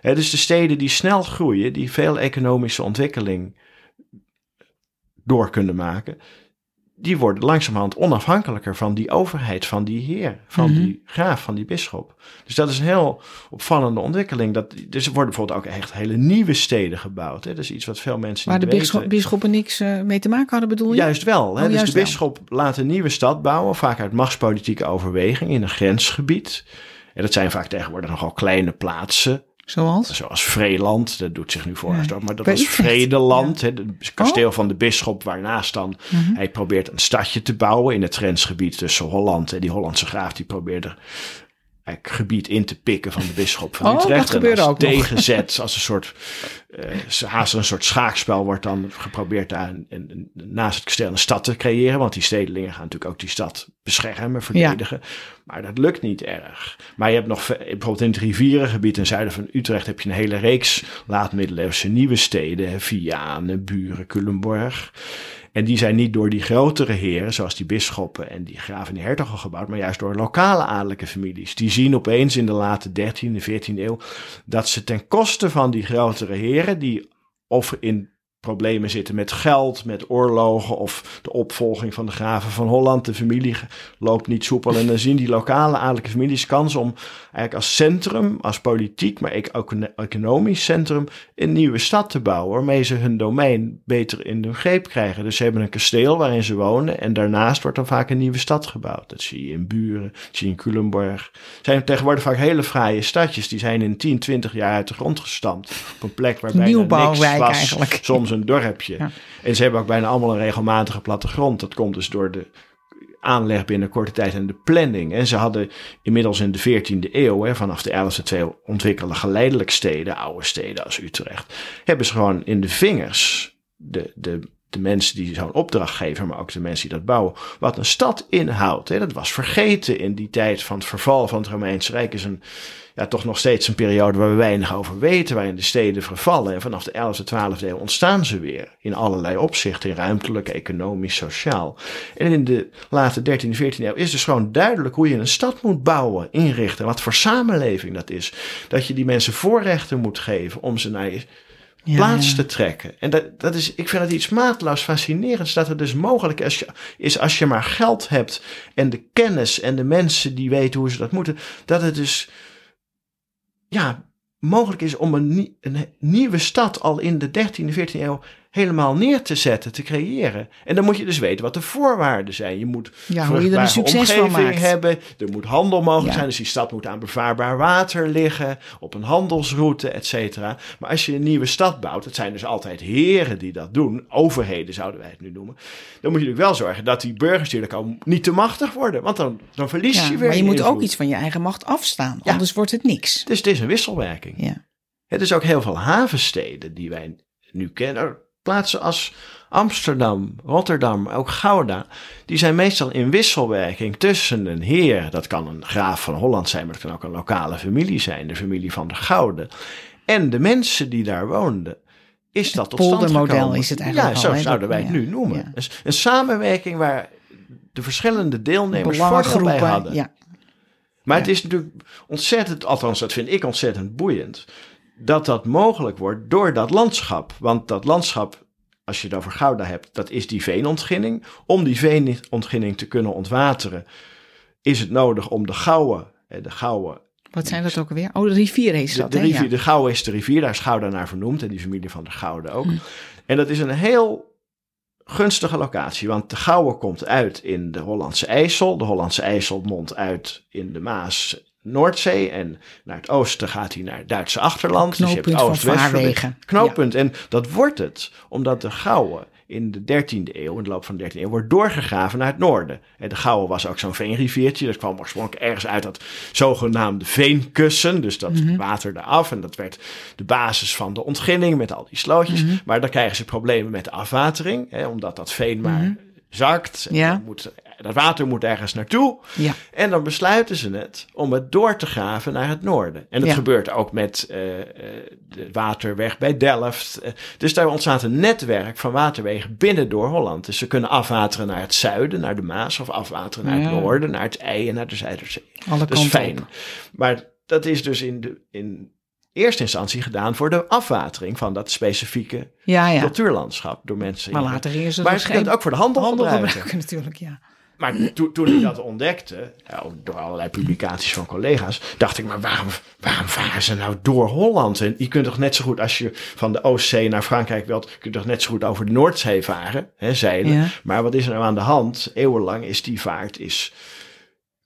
Hè, dus de steden die snel groeien, die veel economische ontwikkeling door kunnen maken, die worden langzamerhand onafhankelijker van die overheid, van die heer, van Mhm. die graaf, van die bisschop. Dus dat is een heel opvallende ontwikkeling. Dat, dus er worden bijvoorbeeld ook echt hele nieuwe steden gebouwd. Hè. Dat is iets wat veel mensen Waar de niet weten. bisschop, bisschoppen niks eh, mee te maken hadden, bedoel je? Juist wel. Hè? Oh, dus juist de bisschop laat een nieuwe stad bouwen, vaak uit machtspolitieke overweging in een grensgebied. En dat zijn vaak tegenwoordig nogal kleine plaatsen, Zoals? zoals Vreeland, dat doet zich nu voor maar dat bij was Utrecht. Vredeland, het kasteel Oh. van de bisschop, waarnaast dan Mhm. hij probeert een stadje te bouwen in het grensgebied tussen Holland. En die Hollandse graaf die probeerde gebied in te pikken van de bisschop van Oh, dat Utrecht. gebeurde en als ook nog. tegenzet, als een soort, eh, haast een soort schaakspel wordt dan geprobeerd daar een, naast het kasteel een stad te creëren. Want die stedelingen gaan natuurlijk ook die stad beschermen, verdedigen. Maar dat lukt niet erg. Maar je hebt nog, bijvoorbeeld in het rivierengebied ten zuiden van Utrecht heb je een hele reeks laat-middeleeuwse nieuwe steden. Vianen, Buren, Culemborg. En die zijn niet door die grotere heren, zoals die bisschoppen en die graven en die hertogen gebouwd, maar juist door lokale adellijke families. Die zien opeens in de late 13e, 14e eeuw dat ze ten koste van die grotere heren, die of in problemen zitten met geld, met oorlogen of de opvolging van de graven van Holland. De familie loopt niet soepel en dan zien die lokale adellijke families kans om eigenlijk als centrum, als politiek, maar ook economisch centrum, een nieuwe stad te bouwen waarmee ze hun domein beter in hun greep krijgen. Dus ze hebben een kasteel waarin ze wonen en daarnaast wordt dan vaak een nieuwe stad gebouwd. Dat zie je in Buren, dat zie je in Culemborg. Het zijn tegenwoordig vaak hele fraaie stadjes, die zijn in 10, 20 jaar uit de grond gestampt. Op een plek waar bijna niks Nieuwbouwwijk was, eigenlijk. soms een dorpje. Ja. En ze hebben ook bijna allemaal een regelmatige plattegrond. Dat komt dus door de aanleg binnen korte tijd en de planning. En ze hadden inmiddels in de 14e eeuw, hè, vanaf de 11e eeuw, ontwikkelen geleidelijk steden, oude steden als Utrecht, hebben ze gewoon in de vingers de, de, de mensen die zo'n opdracht geven, maar ook de mensen die dat bouwen, wat een stad inhoudt. Hè. Dat was vergeten in die tijd van het verval van het Romeinse Rijk. Is een, ja, toch nog steeds een periode waar we weinig over weten, waarin de steden vervallen. En vanaf de 11e, 12e eeuw ontstaan ze weer in allerlei opzichten, ruimtelijk, economisch, sociaal. En in de late 13e, 14e eeuw is dus gewoon duidelijk hoe je een stad moet bouwen, inrichten, wat voor samenleving dat is. Dat je die mensen voorrechten moet geven om ze naar je Ja, plaats ja. te trekken. En dat, dat is, ik vind het iets mateloos fascinerends dat het dus mogelijk is, is als je maar geld hebt en de kennis en de mensen die weten hoe ze dat moeten, dat het dus ja, mogelijk is om een, nie- een nieuwe stad al in de 13e, 14e eeuw helemaal neer te zetten, te creëren. En dan moet je dus weten wat de voorwaarden zijn. Je moet Ja, hoe je er een succes van omgeving maakt. hebben, er moet handel mogelijk Ja. zijn, dus die stad moet aan bevaarbaar water liggen, op een handelsroute, et cetera. Maar als je een nieuwe stad bouwt, het zijn dus altijd heren die dat doen, overheden zouden wij het nu noemen, dan moet je natuurlijk wel zorgen dat die burgers er komen niet te machtig worden, want dan, dan verlies Ja, je weer maar je moet ook iets van je eigen macht afstaan, Ja. anders wordt het niks. Dus het is een wisselwerking. Ja. Het is ook heel veel havensteden die wij nu kennen. Plaatsen als Amsterdam, Rotterdam, ook Gouda. Die zijn meestal in wisselwerking tussen een heer. Dat kan een graaf van Holland zijn, maar het kan ook een lokale familie zijn. De familie van de Gouden. En de mensen die daar woonden. Is dat tot stand poldermodel gekomen? is het eigenlijk Ja, al, zo zouden wij het Ja, nu noemen. ja. Dus een samenwerking waar de verschillende deelnemers voordeel bij hadden. Ja. Maar het is natuurlijk ontzettend, althans dat vind ik ontzettend boeiend, dat dat mogelijk wordt door dat landschap. Want dat landschap, als je het over Gouda hebt, dat is die veenontginning. Om die veenontginning te kunnen ontwateren, is het nodig om de Gouwe, eh, de Gouwe Wat zijn dat ook alweer? Oh, de rivier is de, dat, de, hè? rivier, Ja. de Gouwe is de rivier, daar is Gouda naar vernoemd en die familie van de Gouden ook. Hm. En dat is een heel gunstige locatie, want de Gouwe komt uit in de Hollandse IJssel. De Hollandse IJssel mondt uit in de Maas Noordzee en naar het oosten gaat hij naar het Duitse achterland. Dus je hebt Knooppunt vaarwegen. Knooppunt. En dat wordt het, omdat de Gouwe in de 13e eeuw, in de loop van de 13e eeuw, wordt doorgegraven naar het noorden. En de Gouwe was ook zo'n veenriviertje. Dat kwam oorspronkelijk ergens uit dat zogenaamde veenkussen. Dus dat Mhm. water eraf. En dat werd de basis van de ontginning met al die slootjes. Mhm. Maar dan krijgen ze problemen met de afwatering. Hè, omdat dat veen maar zakt. En Mhm. Ja. moet, dat water moet ergens naartoe. Ja. En dan besluiten ze het om het door te graven naar het noorden. En dat Ja. gebeurt ook met eh, eh, de waterweg bij Delft. Eh, dus daar ontstaat een netwerk van waterwegen binnen door Holland. Dus ze kunnen afwateren naar het zuiden, naar de Maas, of afwateren naar het noorden, naar het IJ en naar de Zuiderzee. Alle Dat is fijn. op. Maar dat is dus in, de, in eerste instantie gedaan voor de afwatering van dat specifieke Ja, ja. cultuurlandschap door mensen. Maar later gingen ze Maar het ook voor de handel, handel gebruiken natuurlijk, ja. Maar to- toen ik dat ontdekte, door allerlei publicaties van collega's, dacht ik, maar waarom, waarom varen ze nou door Holland? En je kunt toch net zo goed, als je van de Oostzee naar Frankrijk wilt, kun je toch net zo goed over de Noordzee varen, hè, zeilen. Ja. Maar wat is er nou aan de hand? Eeuwenlang is die vaart is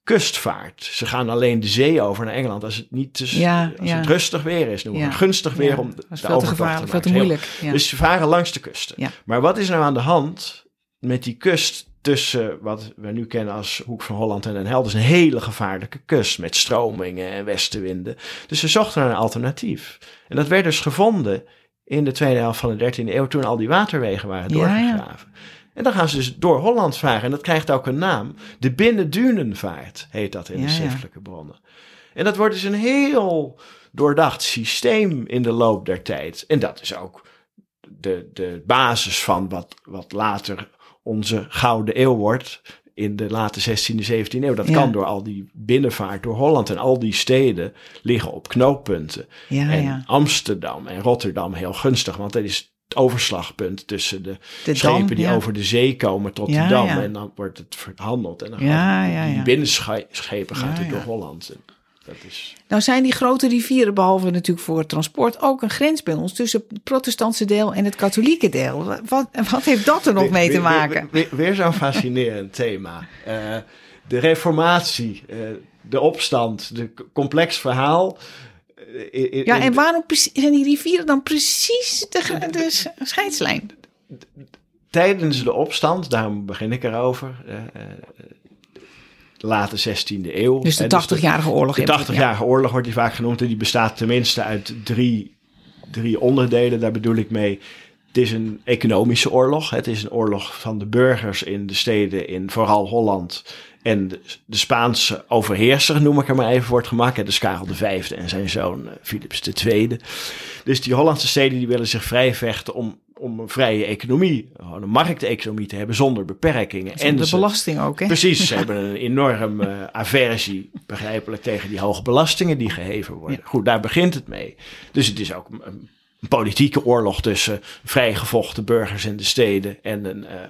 kustvaart. Ze gaan alleen de zee over naar Engeland als het niet te, Ja, als ja. het rustig weer is. Noemen Ja. het gunstig weer Ja, om dat de, veel te gevaarlijk, te veel te maken. Heel- moeilijk. Ja. Dus ze varen langs de kusten. Ja. Maar wat is nou aan de hand met die kust tussen wat we nu kennen als Hoek van Holland en Den Helder is een hele gevaarlijke kust met stromingen en westenwinden. Dus ze zochten naar een alternatief. En dat werd dus gevonden in de tweede helft van de 13e eeuw toen al die waterwegen waren doorgegraven. En dan gaan ze dus door Holland varen en dat krijgt ook een naam. De binnendunenvaart heet dat in de schriftelijke bronnen. En dat wordt dus een heel doordacht systeem in de loop der tijd. En dat is ook de, de basis van wat, wat later onze gouden eeuw wordt in de late 16e, 17e eeuw. Dat kan door al die binnenvaart door Holland en al die steden liggen op knooppunten. Ja, en ja. Amsterdam en Rotterdam heel gunstig, want dat is het overslagpunt tussen de, De schepen dam, die over de zee komen tot de dam. En dan wordt het verhandeld en dan gaan die binnenschepen gaat het door. Holland. Dat is... Nou zijn die grote rivieren, behalve natuurlijk voor het transport, ook een grens bij ons tussen het protestantse deel en het katholieke deel. Wat, wat heeft dat er nog mee te weer- maken? Weer, weer zo'n fascinerend thema. Eh, de reformatie, eh, de opstand, de complex verhaal. Eh, in- in- Ja, en waarom zijn die rivieren dan precies de, scheidslijn? Tijdens de opstand, daarom begin ik erover, eh, late 16e eeuw. Dus de hè, 80-jarige oorlog. De heb ik, 80-jarige oorlog wordt die vaak genoemd en die bestaat tenminste uit drie, drie onderdelen. Daar bedoel ik mee. Het is een economische oorlog. Het is een oorlog van de burgers in de steden, in vooral Holland. En de, de Spaanse overheerser, noem ik er maar even voor het gemak. hè, Dus Karel V en zijn zoon eh, Philips II. Dus die Hollandse steden die willen zich vrij vechten om, om een vrije economie, een markteconomie te hebben zonder beperkingen. En de ze- belasting ook, hè? Precies, ze hebben een enorm eh, aversie, begrijpelijk, tegen die hoge belastingen die geheven worden. Goed, daar begint het mee. Dus het is ook een, een politieke oorlog tussen vrijgevochten burgers in de steden en een eh,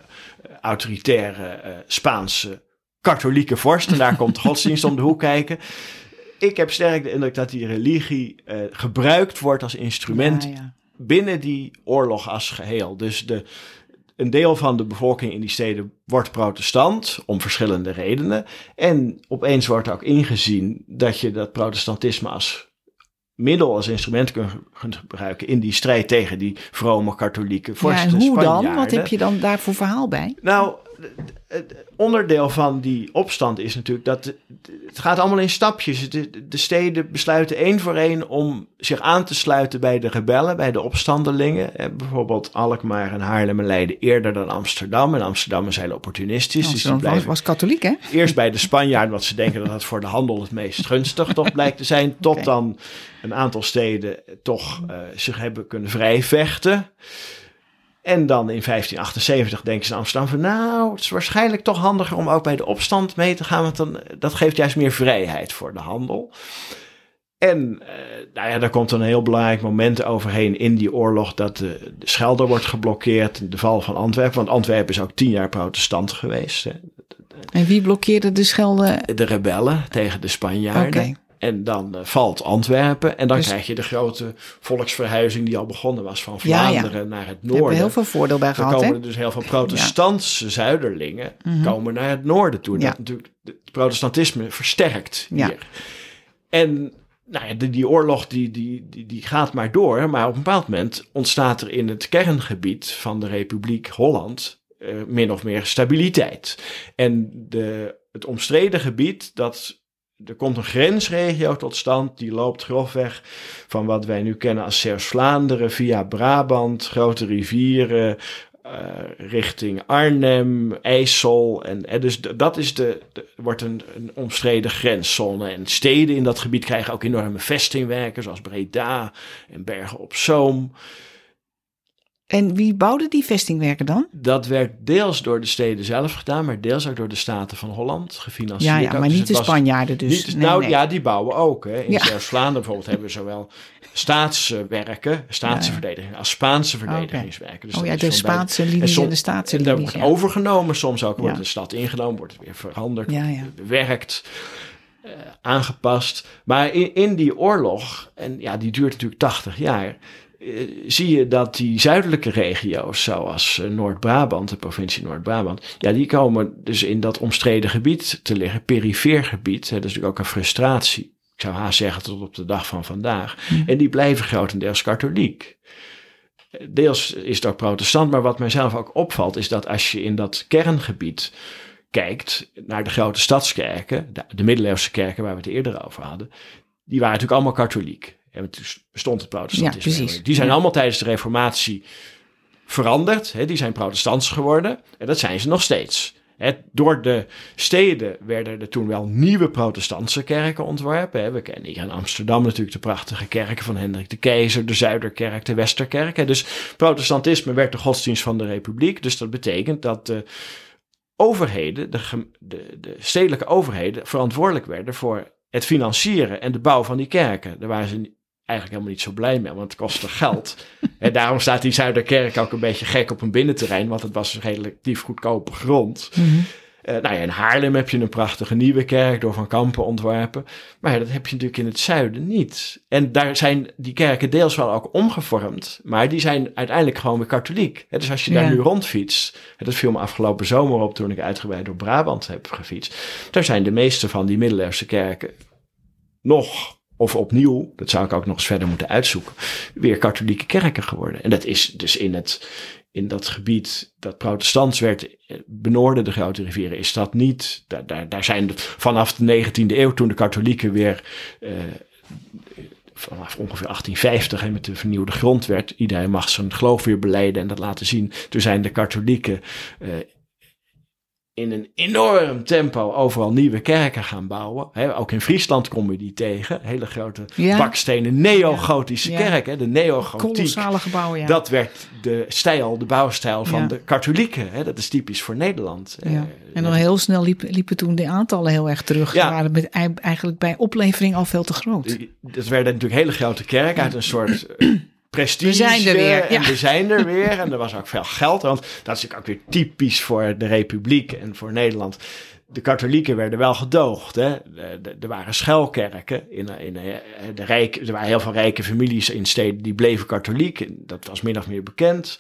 autoritaire eh, Spaanse katholieke vorst. En daar komt de godsdienst om de hoek kijken. Ik heb sterk de indruk dat die religie gebruikt wordt als instrument Ja, ja. Binnen die oorlog als geheel. Dus de, een deel van de bevolking in die steden wordt protestant om verschillende redenen. En opeens wordt ook ingezien dat je dat protestantisme als middel, als instrument kunt gebruiken in die strijd tegen die vrome katholieke Ja, vorsten. en hoe dan? Wat heb je dan daar voor verhaal bij? Nou, het onderdeel van die opstand is natuurlijk dat het gaat allemaal in stapjes. De, de steden besluiten één voor één om zich aan te sluiten bij de rebellen, bij de opstandelingen. Eh, bijvoorbeeld Alkmaar en Haarlem en Leiden eerder dan Amsterdam. En Amsterdam is heel opportunistisch. dus die was, katholiek, hè? eerst bij de Spanjaarden, want ze denken dat dat voor de handel het meest gunstig toch blijkt te zijn. Tot dan een aantal steden toch eh, zich hebben kunnen vrijvechten. En dan in 1578 denken ze in Amsterdam van nou, het is waarschijnlijk toch handiger om ook bij de opstand mee te gaan, want dan, dat geeft juist meer vrijheid voor de handel. En eh, nou ja, daar komt een heel belangrijk moment overheen in die oorlog dat de, de Schelde wordt geblokkeerd, de val van Antwerpen, want Antwerpen is ook tien jaar protestant geweest. Hè. En wie blokkeerde de Schelde? De rebellen tegen de Spanjaarden. En dan eh, valt Antwerpen. En dan Dus- krijg je de grote volksverhuizing die al begonnen was van ja. Vlaanderen naar het Daar hebben we noorden. heel veel voordeel bij Dan gehad, komen hè? er dus heel veel protestantse zuiderlingen komen naar het noorden toe. Ja. Dat natuurlijk het protestantisme versterkt Ja. hier. En nou ja, die, die oorlog die, die, die, die gaat maar door. Maar op een bepaald moment ontstaat er in het kerngebied van de Republiek Holland eh, min of meer stabiliteit. En de, het omstreden gebied, dat, er komt een grensregio tot stand. Die loopt grofweg van wat wij nu kennen als Zeeuws-Vlaanderen via Brabant, grote rivieren, eh, richting Arnhem, IJssel. En, en dus dat is de, de- wordt een, een omstreden grenszone. En steden in dat gebied krijgen ook enorme vestingwerken, zoals Breda en Bergen op Zoom. En wie bouwde die vestingwerken dan? Dat werd deels door de steden zelf gedaan, maar deels ook door de Staten van Holland gefinancierd. Ja, maar Dus niet de Spanjaarden dus. niet- Nee, nou nee. ja, die bouwen ook. Hè. In Ja. Zuid-Vlaanderen bijvoorbeeld hebben we zowel staatswerken, staatsverdediging, als Spaanse verdedigingswerken. Dus oh dat ja, de beide- Spaanse En linies som- en de Staatse linies. wordt ja. overgenomen, soms ook wordt de stad ingenomen, wordt het weer veranderd, bewerkt, eh, aangepast. Maar in, in die oorlog, en ja, die duurt natuurlijk 80 jaar, zie je dat die zuidelijke regio's, zoals eh, Noord-Brabant, de provincie Noord-Brabant, ja, die komen dus in dat omstreden gebied te liggen, perifeer gebied. Hè, dat is natuurlijk ook een frustratie. Ik zou haast zeggen tot op de dag van vandaag. En die blijven grotendeels katholiek. deels is het ook protestant, maar wat mijzelf ook opvalt, is dat als je in dat kerngebied kijkt naar de grote stadskerken, de, de middeleeuwse kerken waar we het eerder over hadden, die waren natuurlijk allemaal katholiek. En toen bestond het protestantisme. Ja, precies. Die zijn allemaal tijdens de reformatie veranderd. Hè, die zijn protestants geworden. En dat zijn ze nog steeds. Hè, door de steden werden er toen wel nieuwe protestantse kerken ontworpen. Hè. We kennen hier in Amsterdam natuurlijk de prachtige kerken van Hendrik de Keizer, de Zuiderkerk, de Westerkerk. Hè. Dus protestantisme werd de godsdienst van de republiek. Dus dat betekent dat de overheden, de, de, de stedelijke overheden, verantwoordelijk werden voor het financieren en de bouw van die kerken. Daar waren ze eigenlijk helemaal niet zo blij mee, want het kostte geld. en daarom staat die Zuiderkerk ook een beetje gek op een binnenterrein, want het was relatief goedkope grond. Eh, nou ja, in Haarlem heb je een prachtige nieuwe kerk door Van Kampen ontworpen. Maar ja, dat heb je natuurlijk in het zuiden niet. En daar zijn die kerken deels wel ook omgevormd. Maar die zijn uiteindelijk gewoon weer katholiek. Dus als je daar Ja. nu rondfietst. Dat viel me afgelopen zomer op toen ik uitgebreid door Brabant heb gefietst. Daar zijn de meeste van die middeleeuwse kerken nog of opnieuw, dat zou ik ook nog eens verder moeten uitzoeken, weer katholieke kerken geworden. En dat is dus in, het, in dat gebied dat protestants werd, eh, benoorden de grote rivieren, is dat niet. Daar, daar, daar zijn vanaf de 19e eeuw, toen de katholieken weer eh, vanaf ongeveer 1850 en met de vernieuwde grondwet, iedereen mag zijn geloof weer beleiden en dat laten zien. Toen zijn de katholieken eh, in een enorm tempo overal nieuwe kerken gaan bouwen. Ook in Friesland kom je die tegen. Hele grote Ja. bakstenen neogotische Ja. kerk. Hè, de neogotiek. Kolossale gebouwen, ja. Dat werd de stijl, de bouwstijl van Ja. de katholieken. Dat is typisch voor Nederland. Ja. En dan heel snel liep, liepen toen de aantallen heel erg terug. Ja. Waren met, eigenlijk bij oplevering al veel te groot. Dat werden natuurlijk hele grote kerken uit een soort eh, prestige. We zijn er weer, En ja. we zijn er weer. En er was ook veel geld. Want dat is natuurlijk ook weer typisch voor de republiek en voor Nederland. De katholieken werden wel gedoogd. Hè? Er waren schuilkerken. In, in, eh, de rijk, er waren heel veel rijke families in steden die bleven katholiek. Dat was min of meer bekend.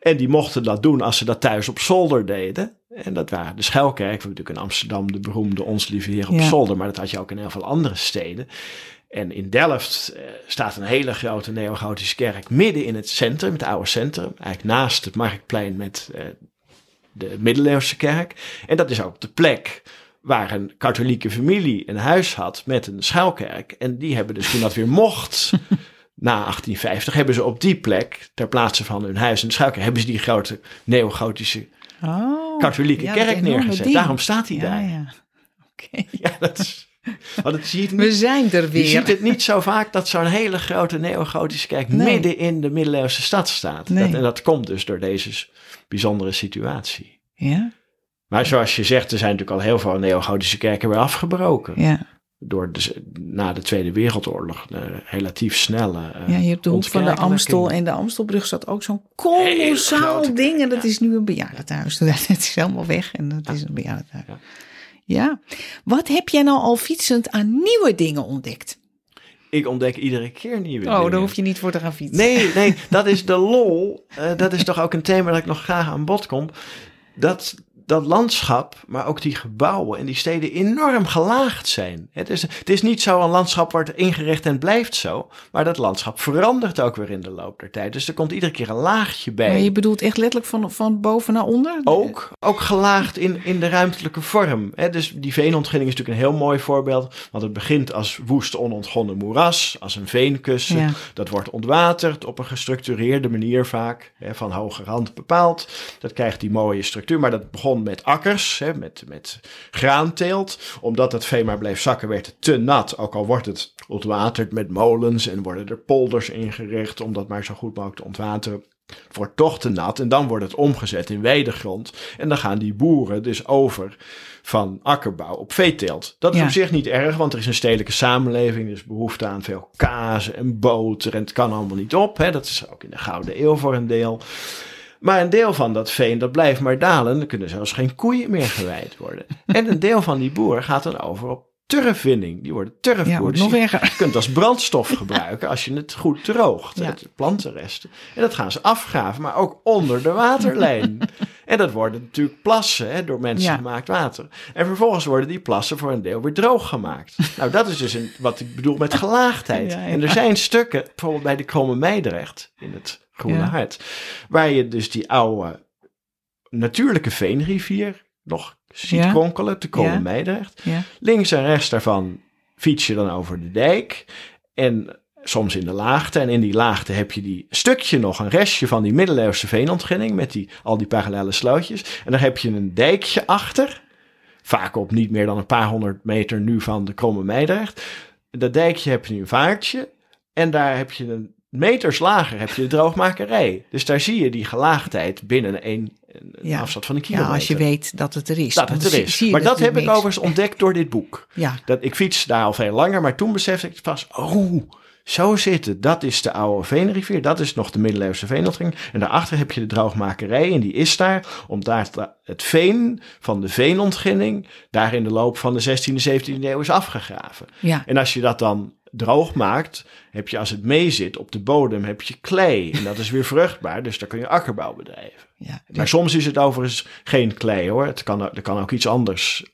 En die mochten dat doen als ze dat thuis op zolder deden. En dat waren de schuilkerken. We hebben natuurlijk in Amsterdam de beroemde Ons Lieve Heer op Ja. zolder. Maar dat had je ook in heel veel andere steden. En in Delft eh, staat een hele grote neogotische kerk midden in het centrum, het oude centrum. Eigenlijk naast het marktplein met eh, de middeleeuwse kerk. En dat is ook de plek waar een katholieke familie een huis had met een schuilkerk. En die hebben dus toen dat weer mocht, na 1850, hebben ze op die plek, ter plaatse van hun huis en de schuilkerk, hebben ze die grote neogotische Oh, katholieke ja, kerk neergezet. Daarom staat hij ja, daar. Ja. Oké. Ja, dat is... Want het je niet We zijn er je weer. ziet het niet zo vaak dat zo'n hele grote neogotische kerk Nee. midden in de middeleeuwse stad staat. Nee. Dat, en dat komt dus door deze bijzondere situatie. Ja, Maar zoals je zegt, er zijn natuurlijk al heel veel neogotische kerken weer afgebroken. ja. Door de, na de Tweede Wereldoorlog de relatief snelle. eh, ja, je hebt de hoek van de. Amstel en de Amstelbrug staat ook zo'n kolossaal ding. En dat ja. is nu een bejaardentehuis. Het is helemaal weg en dat is een bejaardentehuis. Ja. Ja. Wat heb jij nou al fietsend aan nieuwe dingen ontdekt? Ik ontdek iedere keer nieuwe Oh, dingen. daar hoef je niet voor te gaan fietsen. Nee, nee, dat is de lol. Eh, dat is toch ook een thema dat ik nog graag aan bod kom. Dat, dat landschap, maar ook die gebouwen en die steden enorm gelaagd zijn. Het is, het is niet zo een landschap wordt ingericht en blijft zo. Maar dat landschap verandert ook weer in de loop der tijd. Dus er komt iedere keer een laagje bij. Maar je bedoelt echt letterlijk van, van boven naar onder? Ook, ook gelaagd in, in de ruimtelijke vorm. Hè? Dus die veenontginning is natuurlijk een heel mooi voorbeeld. Want het begint als woest onontgonnen moeras, als een veenkussen. Ja. Dat wordt ontwaterd op een gestructureerde manier vaak, hè, van hoge rand bepaald. Dat krijgt die mooie structuur. Maar dat begon met akkers, hè, met, met graanteelt. Omdat het veen maar bleef zakken, werd het te nat. Ook al wordt het ontwaterd met molens en worden er polders ingericht om dat maar zo goed mogelijk te ontwateren. Het wordt toch te nat en dan wordt het omgezet in weidegrond. En dan gaan die boeren dus over van akkerbouw op veeteelt. Dat is Ja. op zich niet erg, want er is een stedelijke samenleving. Er is behoefte aan veel kaas en boter en het kan allemaal niet op. Hè. Dat is ook in de Gouden Eeuw voor een deel. Maar een deel van dat veen, dat blijft maar dalen. Er kunnen zelfs geen koeien meer geweid worden. En een deel van die boer gaat dan over op turfwinning. Die worden turfboer. Ja, wordt Dus nog je kunt als brandstof gebruiken als je het goed droogt. Ja. Het plantenresten. En dat gaan ze afgraven, maar ook onder de waterlijn. en dat worden natuurlijk plassen hè, door mensen gemaakt water. En vervolgens worden die plassen voor een deel weer droog gemaakt. nou, dat is dus een, wat ik bedoel met gelaagdheid. En er zijn stukken, bijvoorbeeld bij de Kromme Meidrecht in het Groene Ja. Hart, waar je dus die oude natuurlijke veenrivier nog ziet Ja. kronkelen, te Kromme Ja. Meidrecht. Links en rechts daarvan fiets je dan over de dijk. En soms in de laagte. En in die laagte heb je die stukje nog, een restje van die middeleeuwse veenontginning. Met die, al die parallele slootjes. En daar heb je een dijkje achter. Vaak op niet meer dan een paar honderd meter nu van de Kromme Meidrecht. Dat dijkje heb je nu een vaartje. En daar heb je een meters lager heb je de droogmakerij. Dus daar zie je die gelaagdheid binnen een, een Ja. afstand van een ja, kilometer. als je weet dat het er is. dat het er zie- is. zie je maar dat heb ik niks. overigens ontdekt door dit boek. Ja, Dat, ik fiets daar al veel langer, maar toen besefte ik pas, oh, zo zit het. Dat is de oude veenrivier, dat is nog de middeleeuwse veenontginning. En daarachter heb je de droogmakerij en die is daar, omdat da- het veen van de veenontginning daar in de loop van de 16e, 17e eeuw is afgegraven. ja. En als je dat dan droog maakt, heb je als het mee zit op de bodem, heb je klei. En dat is weer vruchtbaar, dus daar kun je akkerbouw bedrijven. ja. Maar soms is het overigens geen klei hoor. Het kan, er kan ook iets anders.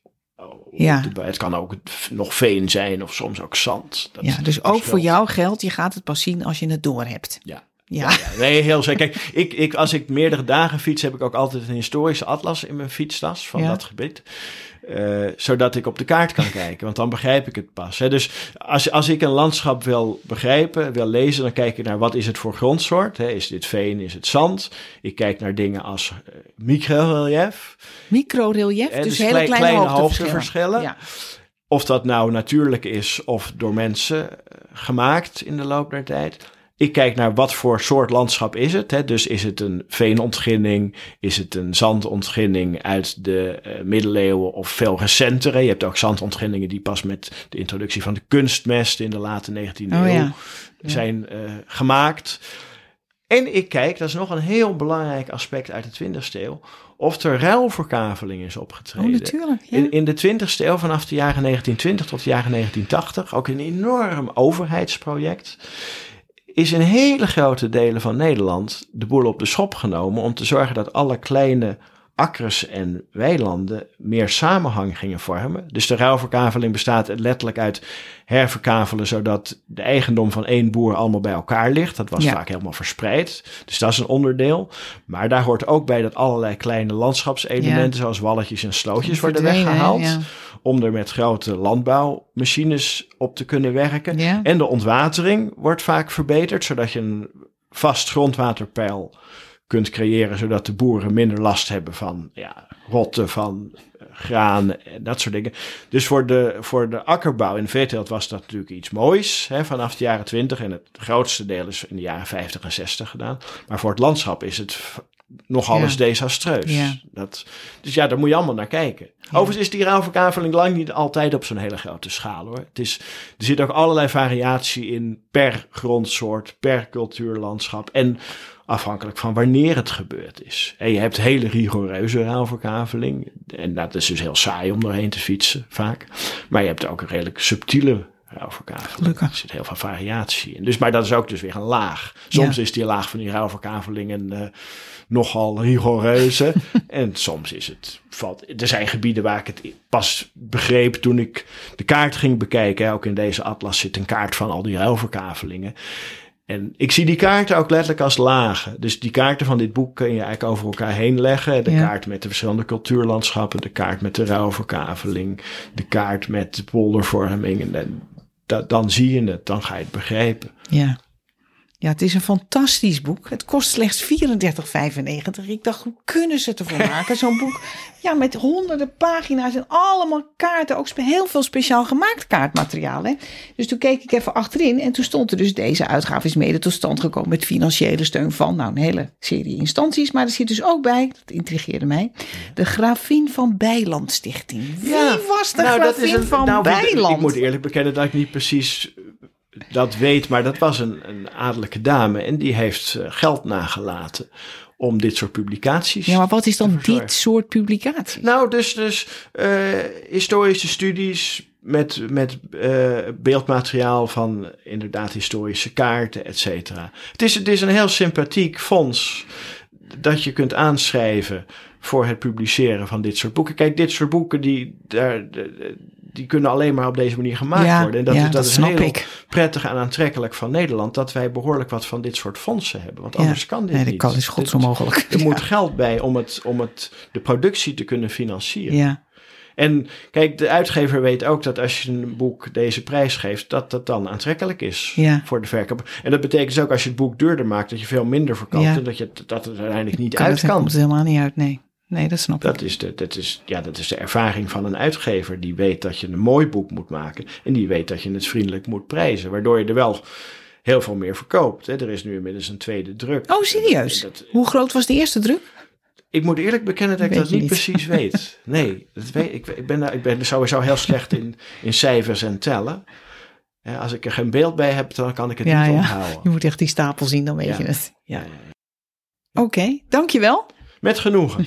Ja. Het kan ook nog veen zijn of soms ook zand. Dat ja, dus ook voor jou geldt, je gaat het pas zien als je het door hebt. Ja. Ja, Ja, nee, heel zeker. Kijk, ik, ik, als ik meerdere dagen fiets, heb ik ook altijd een historische atlas in mijn fietstas van Ja. dat gebied. Eh, zodat ik op de kaart kan kijken, want dan begrijp ik het pas. Hè. Dus als, als ik een landschap wil begrijpen, wil lezen, dan kijk ik naar wat is het voor grondsoort. Hè. Is dit veen, is het zand? Ik kijk naar dingen als eh, microrelief. microrelief, dus, dus hele klei- kleine, kleine hoogteverschillen. Ja. Of dat nou natuurlijk is of door mensen eh, gemaakt in de loop der tijd. Ik kijk naar wat voor soort landschap is het. Hè? Dus is het een veenontginning? Is het een zandontginning uit de eh, middeleeuwen of veel recentere? Je hebt ook zandontginningen die pas met de introductie van de kunstmest in de late 19e Oh, eeuw ja. zijn eh, gemaakt. En ik kijk, dat is nog een heel belangrijk aspect uit de 20e eeuw, of er ruilverkaveling is opgetreden. Oh, natuurlijk. Ja. In, in de 20e eeuw, vanaf de jaren 1920 tot de jaren 1980, ook een enorm overheidsproject, is in hele grote delen van Nederland de boel op de schop genomen om te zorgen dat alle kleine akkers en weilanden meer samenhang gingen vormen. Dus de ruilverkaveling bestaat letterlijk uit herverkavelen, zodat de eigendom van één boer allemaal bij elkaar ligt. Dat was Ja. vaak helemaal verspreid. Dus dat is een onderdeel. Maar daar hoort ook bij dat allerlei kleine landschapselementen, zoals walletjes en slootjes, worden weggehaald. Ja. Om er met grote landbouwmachines op te kunnen werken. En de ontwatering wordt vaak verbeterd, zodat je een vast grondwaterpeil kunt creëren, zodat de boeren minder last hebben van ja, rotten, van eh, graan en dat soort dingen. Dus voor de, voor de akkerbouw in de veeteelt was dat natuurlijk iets moois hè, vanaf de jaren 20 en het grootste deel is in de jaren 50 en 60 gedaan. Maar voor het landschap is het nogal Ja. eens desastreus. Ja. Dat, dus ja, daar moet je allemaal naar kijken. Overigens is die ruilverkaveling lang niet altijd op zo'n hele grote schaal hoor. Het is, er zit ook allerlei variatie in per grondsoort, per cultuurlandschap en afhankelijk van wanneer het gebeurd is. En je hebt hele rigoureuze ruilverkaveling en dat is dus heel saai om doorheen te fietsen vaak. Maar je hebt ook een redelijk subtiele ruilverkaveling. Gelukkig. Er zit heel veel variatie in. Dus, maar dat is ook dus weer een laag. Soms Ja. is die laag van die ruilverkaveling een eh, nogal rigoureuze. en soms is het... Valt, er zijn gebieden waar ik het pas begreep toen ik de kaart ging bekijken. Ook in deze atlas zit een kaart van al die ruilverkavelingen. En ik zie die kaarten ook letterlijk als lagen. Dus die kaarten van dit boek kun je eigenlijk over elkaar heen leggen. De Ja. kaart met de verschillende cultuurlandschappen, de kaart met de ruilverkaveling, de kaart met de poldervorming. En da- dan zie je het, dan ga je het begrijpen. Ja. Ja, het is een fantastisch boek. Het kost slechts 34,95. Ik dacht, hoe kunnen ze het ervoor maken? Zo'n boek ja, met honderden pagina's en allemaal kaarten. Ook heel veel speciaal gemaakt kaartmateriaal. Hè? Dus toen keek ik even achterin en toen stond er dus deze uitgave is mede tot stand gekomen met financiële steun van nou, een hele serie instanties. Maar er zit dus ook bij, dat intrigeerde mij, de Gravin van Bijland Stichting. Wie was de nou, dat is een- van nou, Bijland? Ik moet eerlijk bekennen dat ik niet precies dat weet, maar dat was een, een adellijke dame en die heeft eh, geld nagelaten om dit soort publicaties Ja, maar wat is dan dit soort publicaties? Nou, dus, dus eh, historische studies, met, met uh, beeldmateriaal van inderdaad historische kaarten, et cetera. Het is, het is een heel sympathiek fonds dat je kunt aanschrijven voor het publiceren van dit soort boeken. Kijk, dit soort boeken die, daar, die kunnen alleen maar op deze manier gemaakt worden. En dat, ja, is, dat, dat is heel ik. prettig en aantrekkelijk van Nederland, dat wij behoorlijk wat van dit soort fondsen hebben. Want anders kan dit nee, niet. dat kan is goed zo mogelijk. Er moet geld bij om, het, om het, de productie te kunnen financieren. Ja. En kijk, de uitgever weet ook dat als je een boek deze prijs geeft, dat dat dan aantrekkelijk is ja. voor de verkoop. En dat betekent dus ook als je het boek duurder maakt, dat je veel minder verkoopt Ja. en dat, je, dat het uiteindelijk niet Kan uit het, kan. komt het helemaal niet uit, nee. Nee, dat snap ik. Dat is, de, dat, is, ja, dat is de ervaring van een uitgever. Die weet dat je een mooi boek moet maken. En die weet dat je het vriendelijk moet prijzen. Waardoor je er wel heel veel meer verkoopt. Hè. Er is nu inmiddels een tweede druk. Oh, serieus? Dat- Hoe groot was de eerste druk? ik moet eerlijk bekennen dat ik Weet dat niet, niet. precies weet. Nee, dat weet, ik, ik, ben, daar- ik ben sowieso heel slecht in, in cijfers en tellen. Ja, als ik er geen beeld bij heb, dan kan ik het Ja, niet ja. onthouden. Je moet echt die stapel zien, dan weet je het. Ja, Oké, dankjewel. Met genoegen.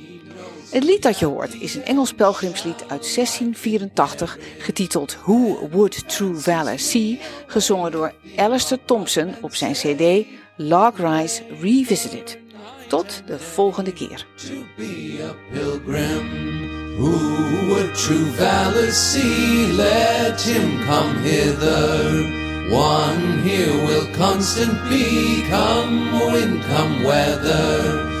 Het lied dat je hoort is een Engels pelgrimslied uit 1684, getiteld Who Would True Valor See, gezongen door Alistair Thompson op zijn CD Log Rise Revisited. Tot de volgende keer. to be a pilgrim. Who would true valor? Let him come hither. One here will constant be, come wind, come weather.